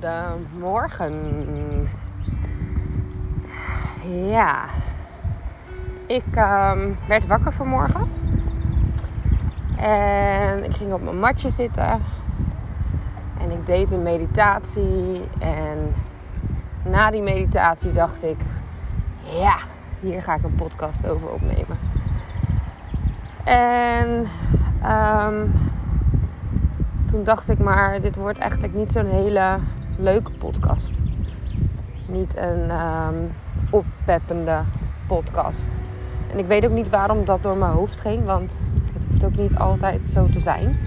Goedemorgen. Ja, ik um, werd wakker vanmorgen. En ik ging op mijn matje zitten. En ik deed een meditatie. En na die meditatie dacht ik: ja, hier ga ik een podcast over opnemen. En um, toen dacht ik maar, dit wordt eigenlijk niet zo'n hele leuke podcast. Niet een um, oppeppende podcast. En ik weet ook niet waarom dat door mijn hoofd ging, want het hoeft ook niet altijd zo te zijn.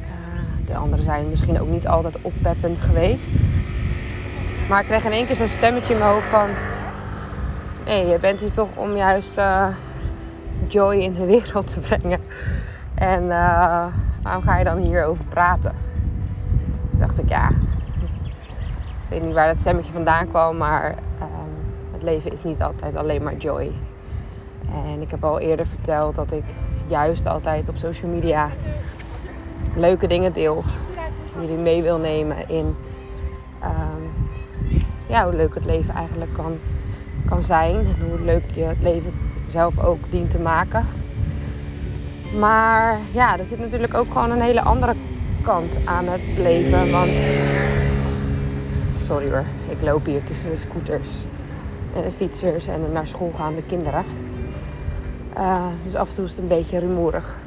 Uh, de anderen zijn misschien ook niet altijd oppeppend geweest. Maar ik kreeg in één keer zo'n stemmetje in mijn hoofd van... Nee, je bent hier toch om juist uh, joy in de wereld te brengen. En uh, waarom ga je dan hierover praten? Dacht ik, ja, ik weet niet waar dat stemmetje vandaan kwam, maar um, het leven is niet altijd alleen maar joy. En ik heb al eerder verteld dat ik juist altijd op social media leuke dingen deel. Jullie mee wil nemen in um, ja, hoe leuk het leven eigenlijk kan, kan zijn. En hoe leuk je het leven zelf ook dient te maken. Maar ja, er zit natuurlijk ook gewoon een hele andere kant aan het leven. Want. Sorry hoor, ik loop hier tussen de scooters en de fietsers en de naar school gaande kinderen. Uh, dus af en toe is het een beetje rumoerig.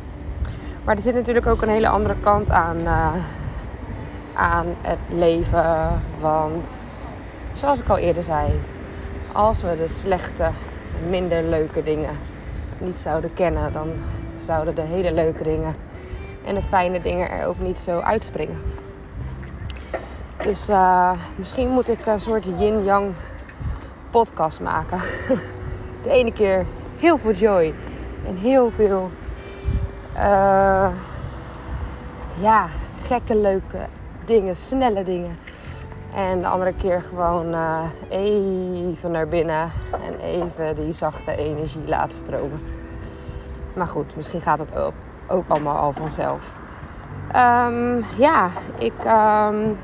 Maar er zit natuurlijk ook een hele andere kant aan, uh, aan het leven. Want zoals ik al eerder zei, als we de slechte, minder leuke dingen niet zouden kennen, dan zouden de hele leuke dingen en de fijne dingen er ook niet zo uitspringen. Dus uh, misschien moet ik een soort yin-yang podcast maken. De ene keer heel veel joy en heel veel uh, ja, gekke, leuke dingen, snelle dingen. En de andere keer gewoon uh, even naar binnen en even die zachte energie laten stromen. Maar goed, misschien gaat het ook, ook allemaal al vanzelf. Um, ja, ik um,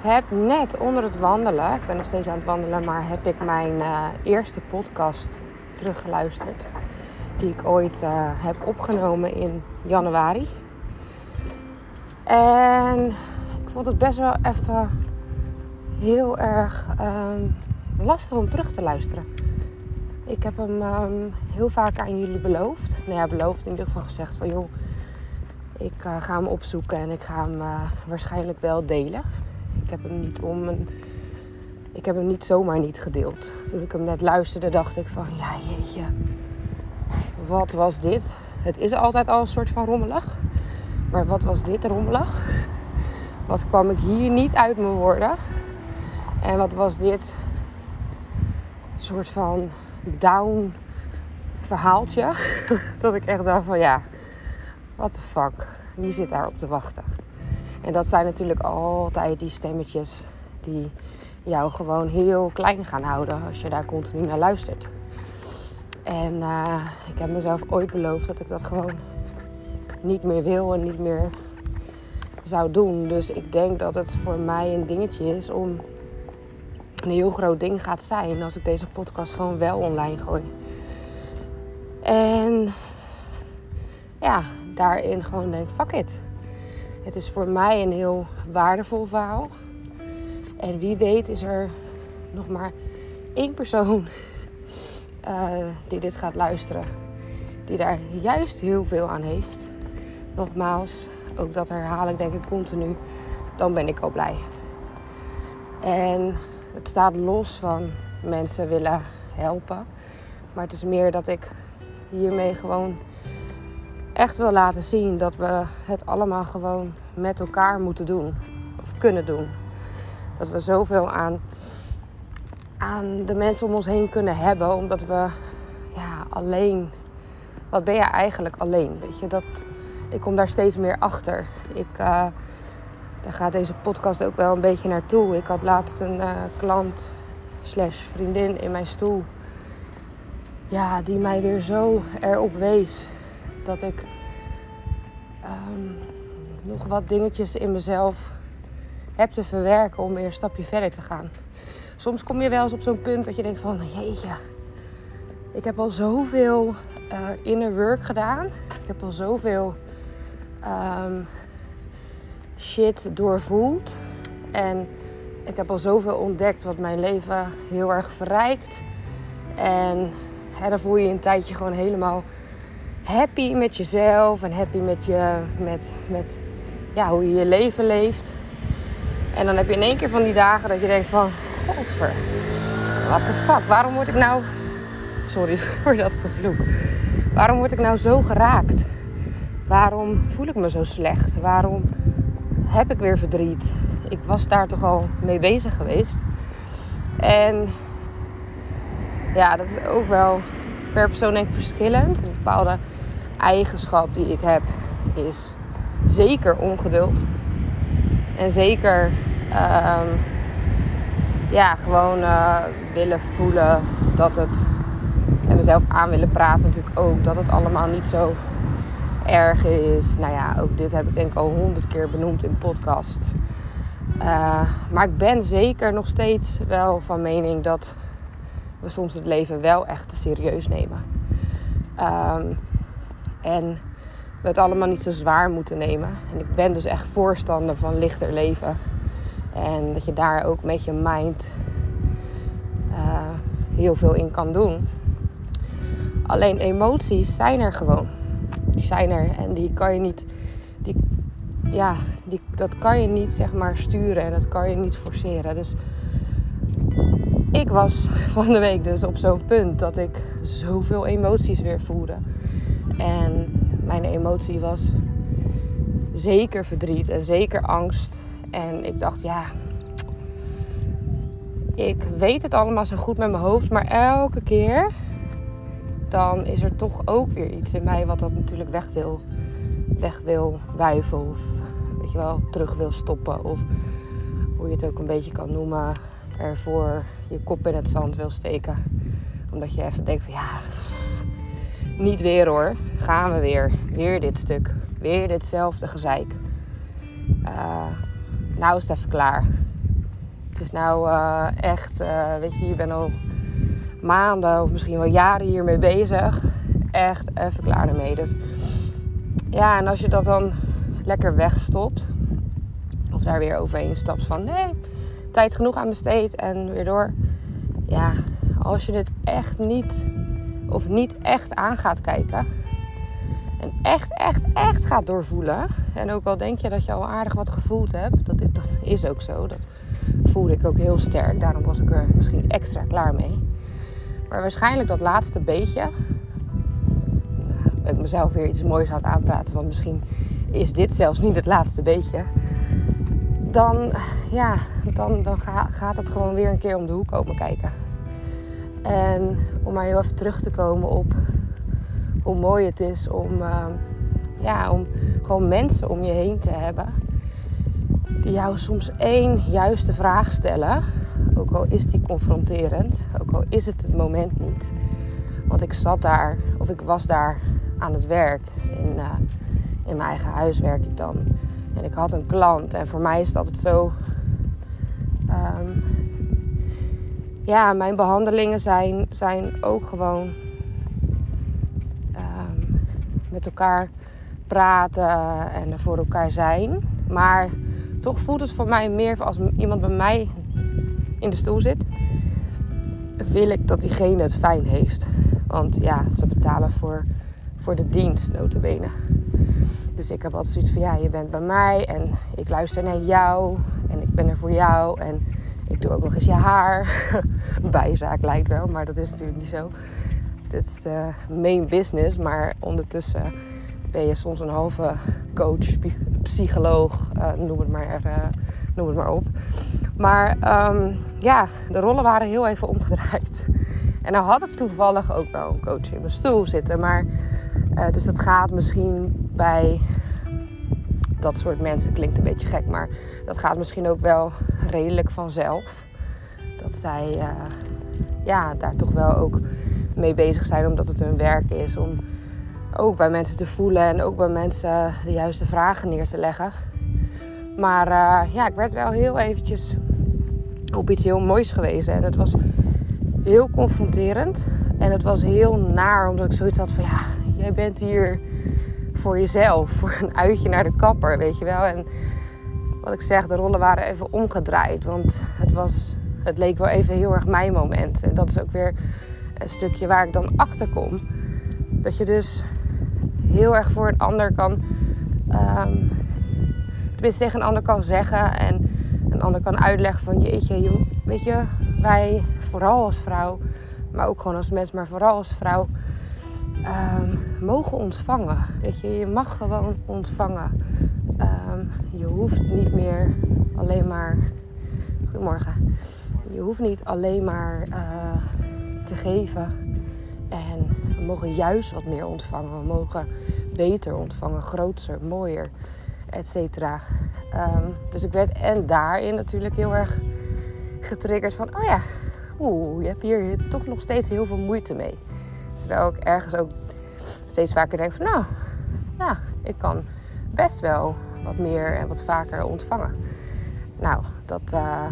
heb net onder het wandelen, ik ben nog steeds aan het wandelen, maar heb ik mijn uh, eerste podcast teruggeluisterd. Die ik ooit uh, heb opgenomen in januari. En ik vond het best wel even heel erg um, lastig om terug te luisteren. Ik heb hem um, heel vaak aan jullie beloofd. Nou ja, beloofd in ieder geval gezegd van joh, ik uh, ga hem opzoeken en ik ga hem uh, waarschijnlijk wel delen. Ik heb hem niet om een. Ik heb hem niet zomaar niet gedeeld. Toen ik hem net luisterde, dacht ik van ja jeetje, wat was dit? Het is altijd al een soort van rommelig. Maar wat was dit rommelig? Wat kwam ik hier niet uit mijn woorden? En wat was dit soort van down verhaaltje. dat ik echt dacht van ja, what the fuck. Wie zit daar op te wachten? En dat zijn natuurlijk altijd die stemmetjes die jou gewoon heel klein gaan houden als je daar continu naar luistert. En uh, ik heb mezelf ooit beloofd dat ik dat gewoon niet meer wil en niet meer zou doen. Dus ik denk dat het voor mij een dingetje is om een heel groot ding gaat zijn als ik deze podcast gewoon wel online gooi. En ja, daarin gewoon denk, fuck it. Het is voor mij een heel waardevol verhaal. En wie weet is er nog maar één persoon uh, die dit gaat luisteren. Die daar juist heel veel aan heeft. Nogmaals, ook dat herhaal ik denk ik continu. Dan ben ik al blij. En het staat los van mensen willen helpen. Maar het is meer dat ik hiermee gewoon echt wil laten zien dat we het allemaal gewoon met elkaar moeten doen. Of kunnen doen. Dat we zoveel aan, aan de mensen om ons heen kunnen hebben. Omdat we ja, alleen. Wat ben je eigenlijk alleen? Weet je, dat, ik kom daar steeds meer achter. Ik, uh, daar gaat deze podcast ook wel een beetje naartoe. Ik had laatst een uh, klant slash vriendin in mijn stoel. Ja, die mij weer zo erop wees dat ik um, nog wat dingetjes in mezelf hebt te verwerken om weer een stapje verder te gaan. Soms kom je wel eens op zo'n punt dat je denkt van, jeetje, ik heb al zoveel uh, inner work gedaan. Ik heb al zoveel um, shit doorvoeld. En ik heb al zoveel ontdekt wat mijn leven heel erg verrijkt. En hè, dan voel je je een tijdje gewoon helemaal happy met jezelf en happy met, je, met, met ja, hoe je je leven leeft. En dan heb je in één keer van die dagen dat je denkt van... Godver, what the fuck, waarom word ik nou... Sorry voor dat gevloek. Waarom word ik nou zo geraakt? Waarom voel ik me zo slecht? Waarom heb ik weer verdriet? Ik was daar toch al mee bezig geweest. En ja, dat is ook wel per persoon denk ik verschillend. Een bepaalde eigenschap die ik heb is zeker ongeduld. En zeker um, ja, gewoon uh, willen voelen dat het. En mezelf aan willen praten natuurlijk ook. Dat het allemaal niet zo erg is. Nou ja, ook dit heb ik denk ik al honderd keer benoemd in podcast. Uh, maar ik ben zeker nog steeds wel van mening dat we soms het leven wel echt te serieus nemen. Um, en we het allemaal niet zo zwaar moeten nemen. En ik ben dus echt voorstander van lichter leven. En dat je daar ook met je mind uh, heel veel in kan doen. Alleen emoties zijn er gewoon. Die zijn er en die kan je niet. Die, ja, die, dat kan je niet zeg maar sturen en dat kan je niet forceren. Dus ik was van de week dus op zo'n punt dat ik zoveel emoties weer voelde. En mijn emotie was zeker verdriet en zeker angst. En ik dacht, ja, ik weet het allemaal zo goed met mijn hoofd, maar elke keer dan is er toch ook weer iets in mij wat dat natuurlijk weg wil, weg wil wuiven of weet je wel, terug wil stoppen of hoe je het ook een beetje kan noemen, ervoor je kop in het zand wil steken. Omdat je even denkt van ja, niet weer hoor. Gaan we weer. Weer dit stuk. Weer ditzelfde gezeik. Uh, nou is het even klaar. Het is nou uh, echt, uh, weet je, je bent al maanden of misschien wel jaren hiermee bezig. Echt even klaar ermee. Dus ja, en als je dat dan lekker wegstopt, of daar weer overheen stapt van nee, tijd genoeg aan besteed en weer door. Ja, als je dit echt niet of niet echt aan gaat kijken. En echt, echt, echt gaat doorvoelen. En ook al denk je dat je al aardig wat gevoeld hebt. Dat, dat is ook zo. Dat voelde ik ook heel sterk. Daarom was ik er misschien extra klaar mee. Maar waarschijnlijk dat laatste beetje. Nou, ik mezelf weer iets moois aan het aanpraten. Want misschien is dit zelfs niet het laatste beetje. Dan, ja, dan, dan gaat het gewoon weer een keer om de hoek komen kijken. En om maar heel even terug te komen op hoe mooi het is om, uh, ja, om gewoon mensen om je heen te hebben. Die jou soms één juiste vraag stellen. Ook al is die confronterend. Ook al is het het moment niet. Want ik zat daar, of ik was daar aan het werk. In, uh, in mijn eigen huis werk ik dan. En ik had een klant. En voor mij is het altijd zo. Um, ja, mijn behandelingen zijn, zijn ook gewoon um, met elkaar praten en er voor elkaar zijn. Maar toch voelt het voor mij meer als iemand bij mij in de stoel zit. Wil ik dat diegene het fijn heeft. Want ja, ze betalen voor, voor de dienst, notabene. Dus ik heb altijd zoiets van, ja, je bent bij mij en ik luister naar jou en ik ben er voor jou. En ik doe ook nog eens je haar. Bijzaak lijkt wel, maar dat is natuurlijk niet zo. Dit is de main business, maar ondertussen ben je soms een halve coach, psycholoog, uh, noem, het maar, uh, noem het maar op. Maar um, ja, de rollen waren heel even omgedraaid. En nou had ik toevallig ook wel een coach in mijn stoel zitten. Maar, uh, dus dat gaat misschien bij dat soort mensen klinkt een beetje gek, maar dat gaat misschien ook wel redelijk vanzelf. Dat zij uh, ja, daar toch wel ook mee bezig zijn, omdat het hun werk is om ook bij mensen te voelen en ook bij mensen de juiste vragen neer te leggen. Maar uh, ja, ik werd wel heel eventjes op iets heel moois geweest. En het was heel confronterend. En het was heel naar, omdat ik zoiets had van ja, jij bent hier voor jezelf, voor een uitje naar de kapper, weet je wel. En wat ik zeg, de rollen waren even omgedraaid. Want het, was, het leek wel even heel erg mijn moment. En dat is ook weer een stukje waar ik dan achter kom. Dat je dus heel erg voor een ander kan. Um, tenminste, tegen een ander kan zeggen. En een ander kan uitleggen van jeetje, je, weet je, wij vooral als vrouw, maar ook gewoon als mens, maar vooral als vrouw, um, mogen ontvangen. Weet je, je mag gewoon ontvangen. Um, je hoeft niet meer alleen maar. Goedemorgen. Je hoeft niet alleen maar uh, te geven. En we mogen juist wat meer ontvangen. We mogen beter ontvangen, groter, mooier, et cetera. Um, dus ik werd en daarin natuurlijk heel erg getriggerd van, oh ja, oeh, je hebt hier toch nog steeds heel veel moeite mee. Terwijl ik ergens ook steeds vaker denk van, nou, ja, ik kan best wel wat meer en wat vaker ontvangen. Nou, dat, uh,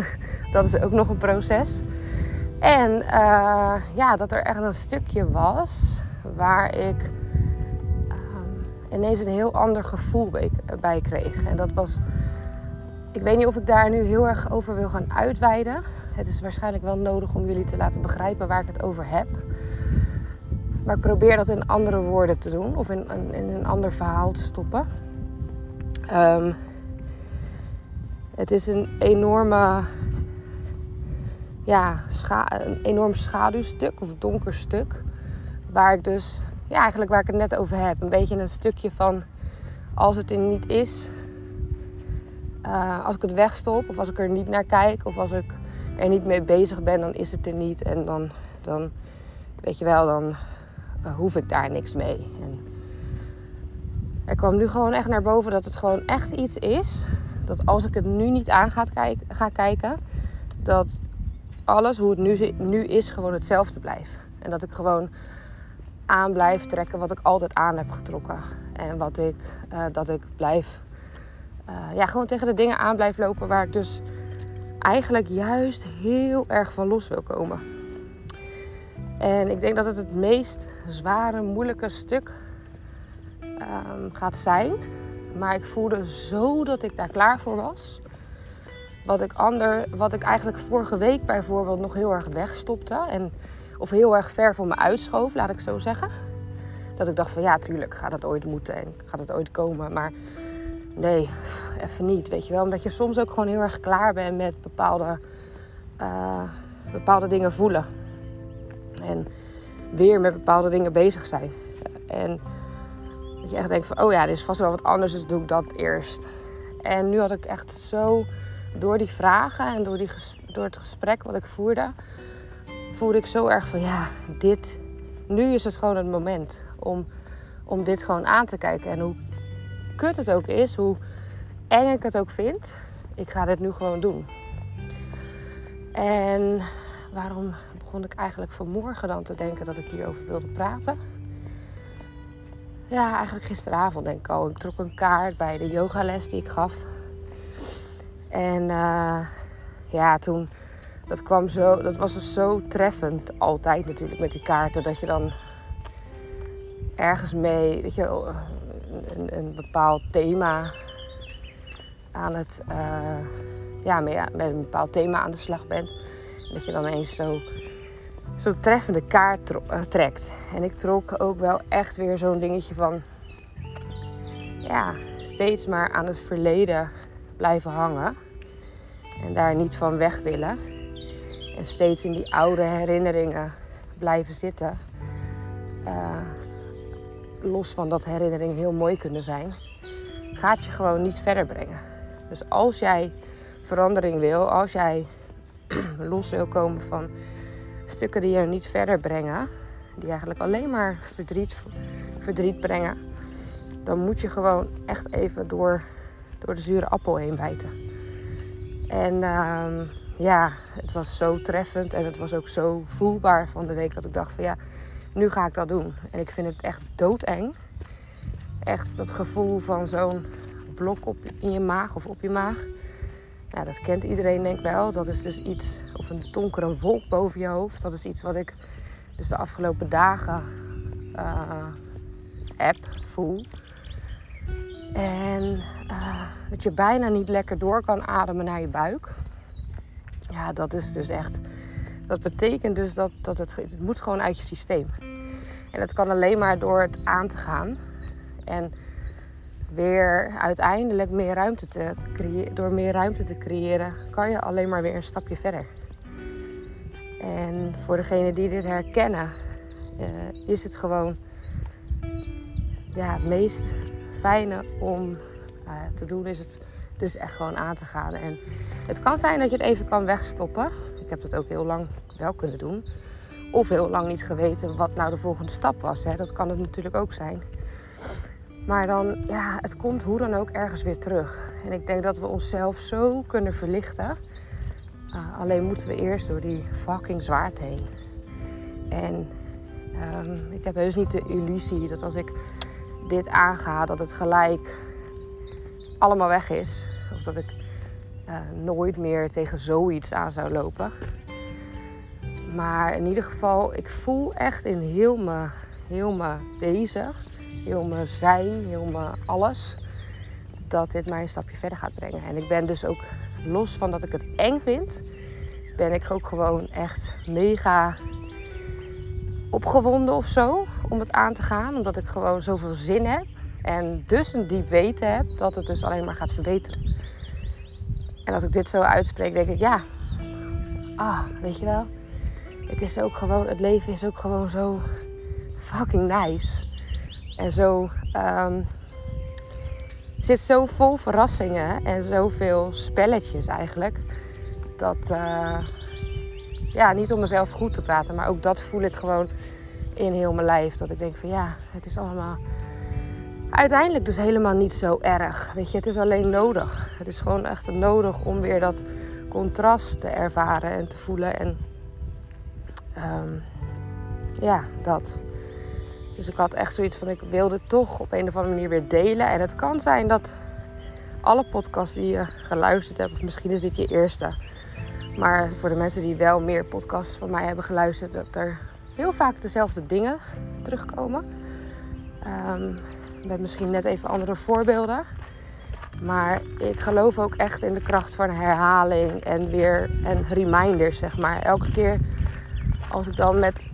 dat is ook nog een proces. En uh, ja, dat er echt een stukje was waar ik ineens een heel ander gevoel bij, kreeg. En dat was, ik weet niet of ik daar nu heel erg over wil gaan uitweiden. Het is waarschijnlijk wel nodig om jullie te laten begrijpen waar ik het over heb. Maar ik probeer dat in andere woorden te doen of in, in, een ander verhaal te stoppen. Um, het is een enorme, ja, een enorm schaduwstuk of donker stuk. Waar ik dus, eigenlijk waar ik het net over heb. Een beetje een stukje van als het er niet is, uh, als ik het wegstop of als ik er niet naar kijk of als ik er niet mee bezig ben, dan is het er niet. En dan, dan weet je wel, dan uh, hoef ik daar niks mee. En er kwam nu gewoon echt naar boven dat het gewoon echt iets is. Dat als ik het nu niet aan ga, ga kijken, dat alles hoe het nu, nu is gewoon hetzelfde blijft. En dat ik gewoon aan blijf trekken wat ik altijd aan heb getrokken. En wat ik, uh, dat ik blijf, uh, ja, gewoon tegen de dingen aan blijf lopen waar ik dus eigenlijk juist heel erg van los wil komen. En ik denk dat het het meest zware, moeilijke stuk um, gaat zijn. Maar ik voelde zo dat ik daar klaar voor was. Wat ik, ander, wat ik eigenlijk vorige week bijvoorbeeld nog heel erg wegstopte. En, of heel erg ver voor me uitschoof, laat ik zo zeggen. Dat ik dacht van ja, tuurlijk gaat het ooit moeten en gaat het ooit komen. Maar nee, even niet, weet je wel. Omdat je soms ook gewoon heel erg klaar bent met bepaalde, uh, bepaalde dingen voelen. En weer met bepaalde dingen bezig zijn. En dat je echt denkt van, oh ja, dit is vast wel wat anders, dus doe ik dat eerst. En nu had ik echt zo, door die vragen en door, die, door het gesprek wat ik voerde, voelde ik zo erg van, ja, dit, nu is het gewoon het moment om, om dit gewoon aan te kijken. En hoe kut het ook is, hoe eng ik het ook vind, ik ga dit nu gewoon doen. En waarom begon ik eigenlijk vanmorgen dan te denken dat ik hierover wilde praten? Ja, eigenlijk gisteravond denk ik al. Ik trok een kaart bij de yogales die ik gaf. En uh, ja, toen, dat kwam zo, dat was dus zo treffend. Altijd natuurlijk met die kaarten, dat je dan ergens mee, weet je, een, een bepaald thema aan het, uh, ja, met, een bepaald thema aan de slag bent. Dat je dan eens zo zo'n treffende kaart eh, trekt. En ik trok ook wel echt weer zo'n dingetje van... Ja, steeds maar aan het verleden blijven hangen. En daar niet van weg willen. En steeds in die oude herinneringen blijven zitten. Uh, los van dat herinneringen heel mooi kunnen zijn. Gaat je gewoon niet verder brengen. Dus als jij verandering wil, als jij los wil komen van stukken die je niet verder brengen, die eigenlijk alleen maar verdriet, verdriet brengen, dan moet je gewoon echt even door, door de zure appel heen bijten. En uh, ja, het was zo treffend en het was ook zo voelbaar van de week dat ik dacht van ja, nu ga ik dat doen. En ik vind het echt doodeng. Echt dat gevoel van zo'n blok op, in je maag of op je maag. Ja, dat kent iedereen denk ik wel. Dat is dus iets, of een donkere wolk boven je hoofd. Dat is iets wat ik dus de afgelopen dagen uh, heb, voel. En uh, dat je bijna niet lekker door kan ademen naar je buik. Ja, dat is dus echt. Dat betekent dus dat, dat het, het moet gewoon uit je systeem. En dat kan alleen maar door het aan te gaan. En weer uiteindelijk meer ruimte te creëren. Door meer ruimte te creëren, kan je alleen maar weer een stapje verder. En voor degenen die dit herkennen, uh, is het gewoon ja, het meest fijne om uh, te doen, is het dus echt gewoon aan te gaan. En het kan zijn dat je het even kan wegstoppen. Ik heb dat ook heel lang wel kunnen doen. Of heel lang niet geweten wat nou de volgende stap was. Hè. Dat kan het natuurlijk ook zijn. Maar dan, ja, het komt hoe dan ook ergens weer terug. En ik denk dat we onszelf zo kunnen verlichten. Uh, alleen moeten we eerst door die fucking zwaard heen. En um, ik heb heus niet de illusie dat als ik dit aanga, dat het gelijk allemaal weg is. Dat ik uh, nooit meer tegen zoiets aan zou lopen. Maar in ieder geval, ik voel echt in heel mijn, heel wezen, heel mijn zijn, heel mijn alles, dat dit mij een stapje verder gaat brengen. En ik ben dus ook, los van dat ik het eng vind, ben ik ook gewoon echt mega opgewonden of zo om het aan te gaan. Omdat ik gewoon zoveel zin heb. En dus een diep weten heb dat het dus alleen maar gaat verbeteren. En als ik dit zo uitspreek, denk ik, ja, ah, weet je wel. Het is ook gewoon, het leven is ook gewoon zo fucking nice. En zo um, zit zo vol verrassingen en zoveel spelletjes eigenlijk. Dat, uh, ja, niet om mezelf goed te praten, maar ook dat voel ik gewoon in heel mijn lijf. Dat ik denk van ja, het is allemaal uiteindelijk dus helemaal niet zo erg. Weet je, het is alleen nodig. Het is gewoon echt nodig om weer dat contrast te ervaren en te voelen. En um, ja, dat. Dus ik had echt zoiets van, ik wilde toch op een of andere manier weer delen. En het kan zijn dat alle podcasts die je geluisterd hebt, of misschien is dit je eerste. Maar voor de mensen die wel meer podcasts van mij hebben geluisterd, dat er heel vaak dezelfde dingen terugkomen. Um, met misschien net even andere voorbeelden. Maar ik geloof ook echt in de kracht van herhaling en weer en reminders, zeg maar. Elke keer als ik dan met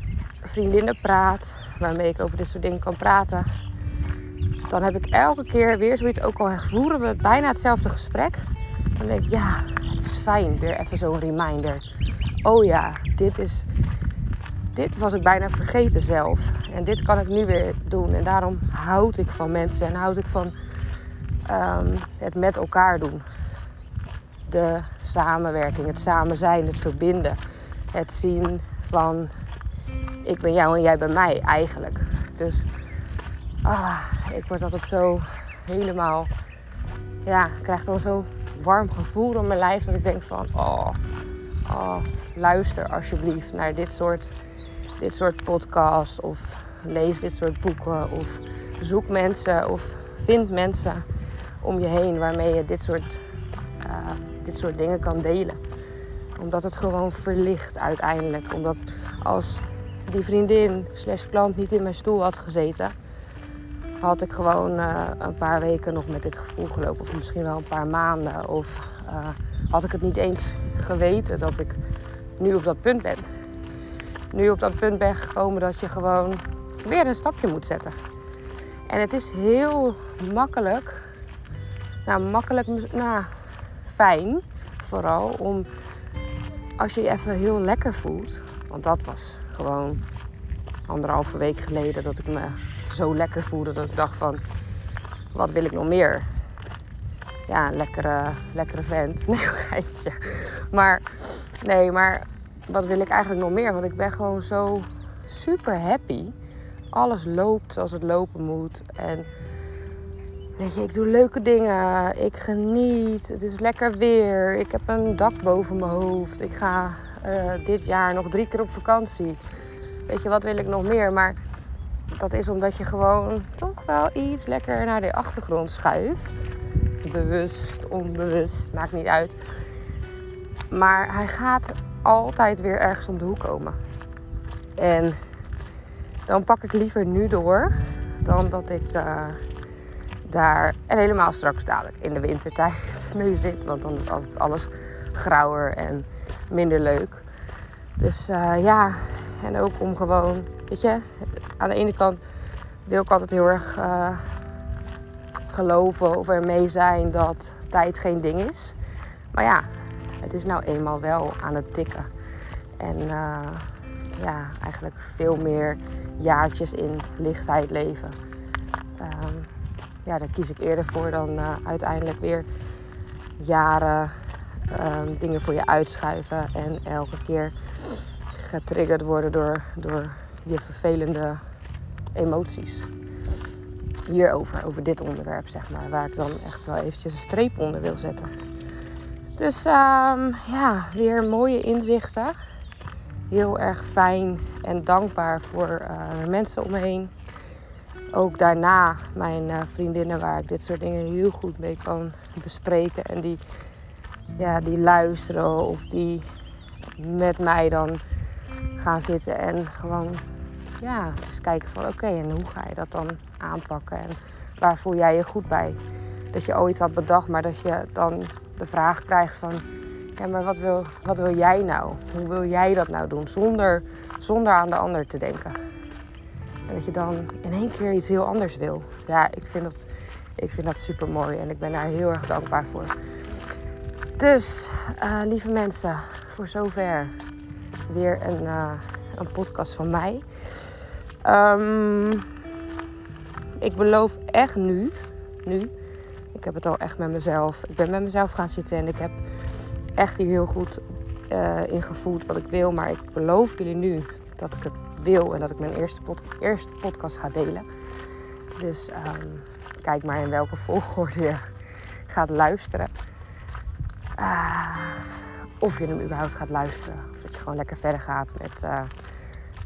vriendinnen praat, waarmee ik over dit soort dingen kan praten, dan heb ik elke keer weer zoiets, ook al voeren we bijna hetzelfde gesprek. Dan denk ik, ja, het is fijn, weer even zo'n reminder. Oh ja, dit is, dit was ik bijna vergeten zelf. En dit kan ik nu weer doen. En daarom houd ik van mensen en houd ik van um, het met elkaar doen. De samenwerking, het samen zijn, het verbinden. Het zien van ik ben jou en jij ben mij eigenlijk. Dus ah, ik word altijd zo helemaal, ja, ik krijg dan zo'n warm gevoel door mijn lijf dat ik denk van, oh, oh, luister alsjeblieft naar dit soort, dit soort podcasts of lees dit soort boeken of zoek mensen of vind mensen om je heen waarmee je dit soort, uh, dit soort dingen kan delen omdat het gewoon verlicht uiteindelijk. Omdat als die vriendin slash klant niet in mijn stoel had gezeten, had ik gewoon uh, een paar weken nog met dit gevoel gelopen. Of misschien wel een paar maanden. Of uh, had ik het niet eens geweten dat ik nu op dat punt ben. Nu op dat punt ben gekomen dat je gewoon weer een stapje moet zetten. En het is heel makkelijk. Nou, makkelijk, nou, fijn vooral om als je je even heel lekker voelt, want dat was gewoon anderhalve week geleden dat ik me zo lekker voelde dat ik dacht van, wat wil ik nog meer? Ja, een lekkere, lekkere vent. Nee, geitje. Maar, nee, maar wat wil ik eigenlijk nog meer? Want ik ben gewoon zo super happy. Alles loopt zoals het lopen moet. En Weet je, ik doe leuke dingen. Ik geniet. Het is lekker weer. Ik heb een dak boven mijn hoofd. Ik ga uh, dit jaar nog drie keer op vakantie. Weet je, wat wil ik nog meer? Maar dat is omdat je gewoon toch wel iets lekker naar de achtergrond schuift. bewust, onbewust, maakt niet uit. Maar hij gaat altijd weer ergens om de hoek komen. En dan pak ik liever nu door dan dat ik uh, daar en helemaal straks dadelijk in de wintertijd mee zit. Want dan is altijd alles grauwer en minder leuk. Dus uh, ja, en ook om gewoon, weet je, aan de ene kant wil ik altijd heel erg uh, geloven of er mee zijn dat tijd geen ding is. Maar ja, het is nou eenmaal wel aan het tikken. En uh, ja, eigenlijk veel meer jaartjes in lichtheid leven. Um, ja, daar kies ik eerder voor dan uh, uiteindelijk weer jaren um, dingen voor je uitschuiven en elke keer getriggerd worden door, door je vervelende emoties. Hierover, over dit onderwerp, zeg maar, waar ik dan echt wel eventjes een streep onder wil zetten. Dus um, ja, weer mooie inzichten. Heel erg fijn en dankbaar voor uh, mensen om me heen. Ook daarna mijn uh, vriendinnen waar ik dit soort dingen heel goed mee kan bespreken. En die, ja, die luisteren of die met mij dan gaan zitten en gewoon ja, eens kijken van oké, en hoe ga je dat dan aanpakken en waar voel jij je goed bij? Dat je ooit had bedacht, maar dat je dan de vraag krijgt van ja, maar wat wil, wat wil jij nou? Hoe wil jij dat nou doen? Zonder, zonder aan de ander te denken. En dat je dan in één keer iets heel anders wil. Ja, ik vind dat, ik vind dat super mooi en ik ben daar heel erg dankbaar voor. Dus, uh, lieve mensen, voor zover weer een, uh, een podcast van mij. Um, ik beloof echt nu, nu, ik heb het al echt met mezelf. Ik ben met mezelf gaan zitten en ik heb echt hier heel goed uh, in gevoeld wat ik wil. Maar ik beloof jullie nu dat ik het wil en dat ik mijn eerste, eerste podcast ga delen. Dus um, kijk maar in welke volgorde je gaat luisteren. Uh, of je hem überhaupt gaat luisteren. Of dat je gewoon lekker verder gaat met... Uh,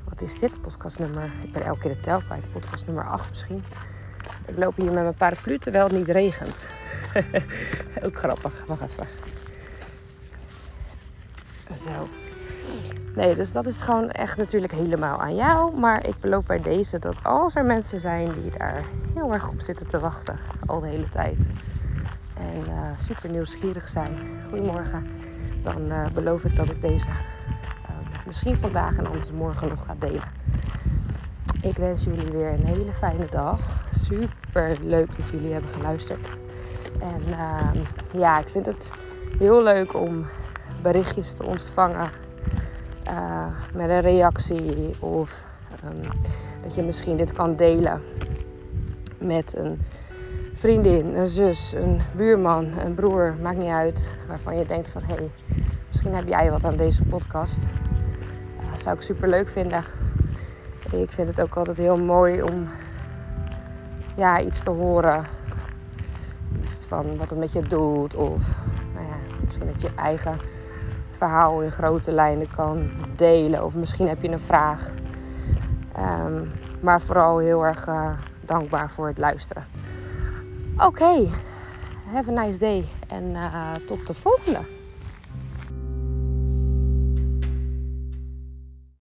wat is dit? Podcastnummer... Ik ben elke keer de tel kwijt. Podcast nummer 8 misschien. Ik loop hier met mijn paraplu terwijl het niet regent. Ook grappig. Wacht even. Zo. Nee, dus dat is gewoon echt natuurlijk helemaal aan jou. Maar ik beloof bij deze dat als er mensen zijn die daar heel erg op zitten te wachten, al de hele tijd. En uh, super nieuwsgierig zijn. Goedemorgen. Dan uh, beloof ik dat ik deze uh, misschien vandaag en anders morgen nog ga delen. Ik wens jullie weer een hele fijne dag. Super leuk dat jullie hebben geluisterd. En ja, ik vind het heel leuk om berichtjes te ontvangen uh, met een reactie of um, dat je misschien dit kan delen met een vriendin, een zus, een buurman, een broer, maakt niet uit, waarvan je denkt van hé, hey, misschien heb jij wat aan deze podcast. Uh, zou ik super leuk vinden. Ik vind het ook altijd heel mooi om ja, iets te horen. Iets van wat het met je doet of nou ja, misschien dat je eigen verhaal in grote lijnen kan delen. Of misschien heb je een vraag. Um, maar vooral heel erg uh, dankbaar voor het luisteren. Oké, have a nice day en uh, tot de volgende.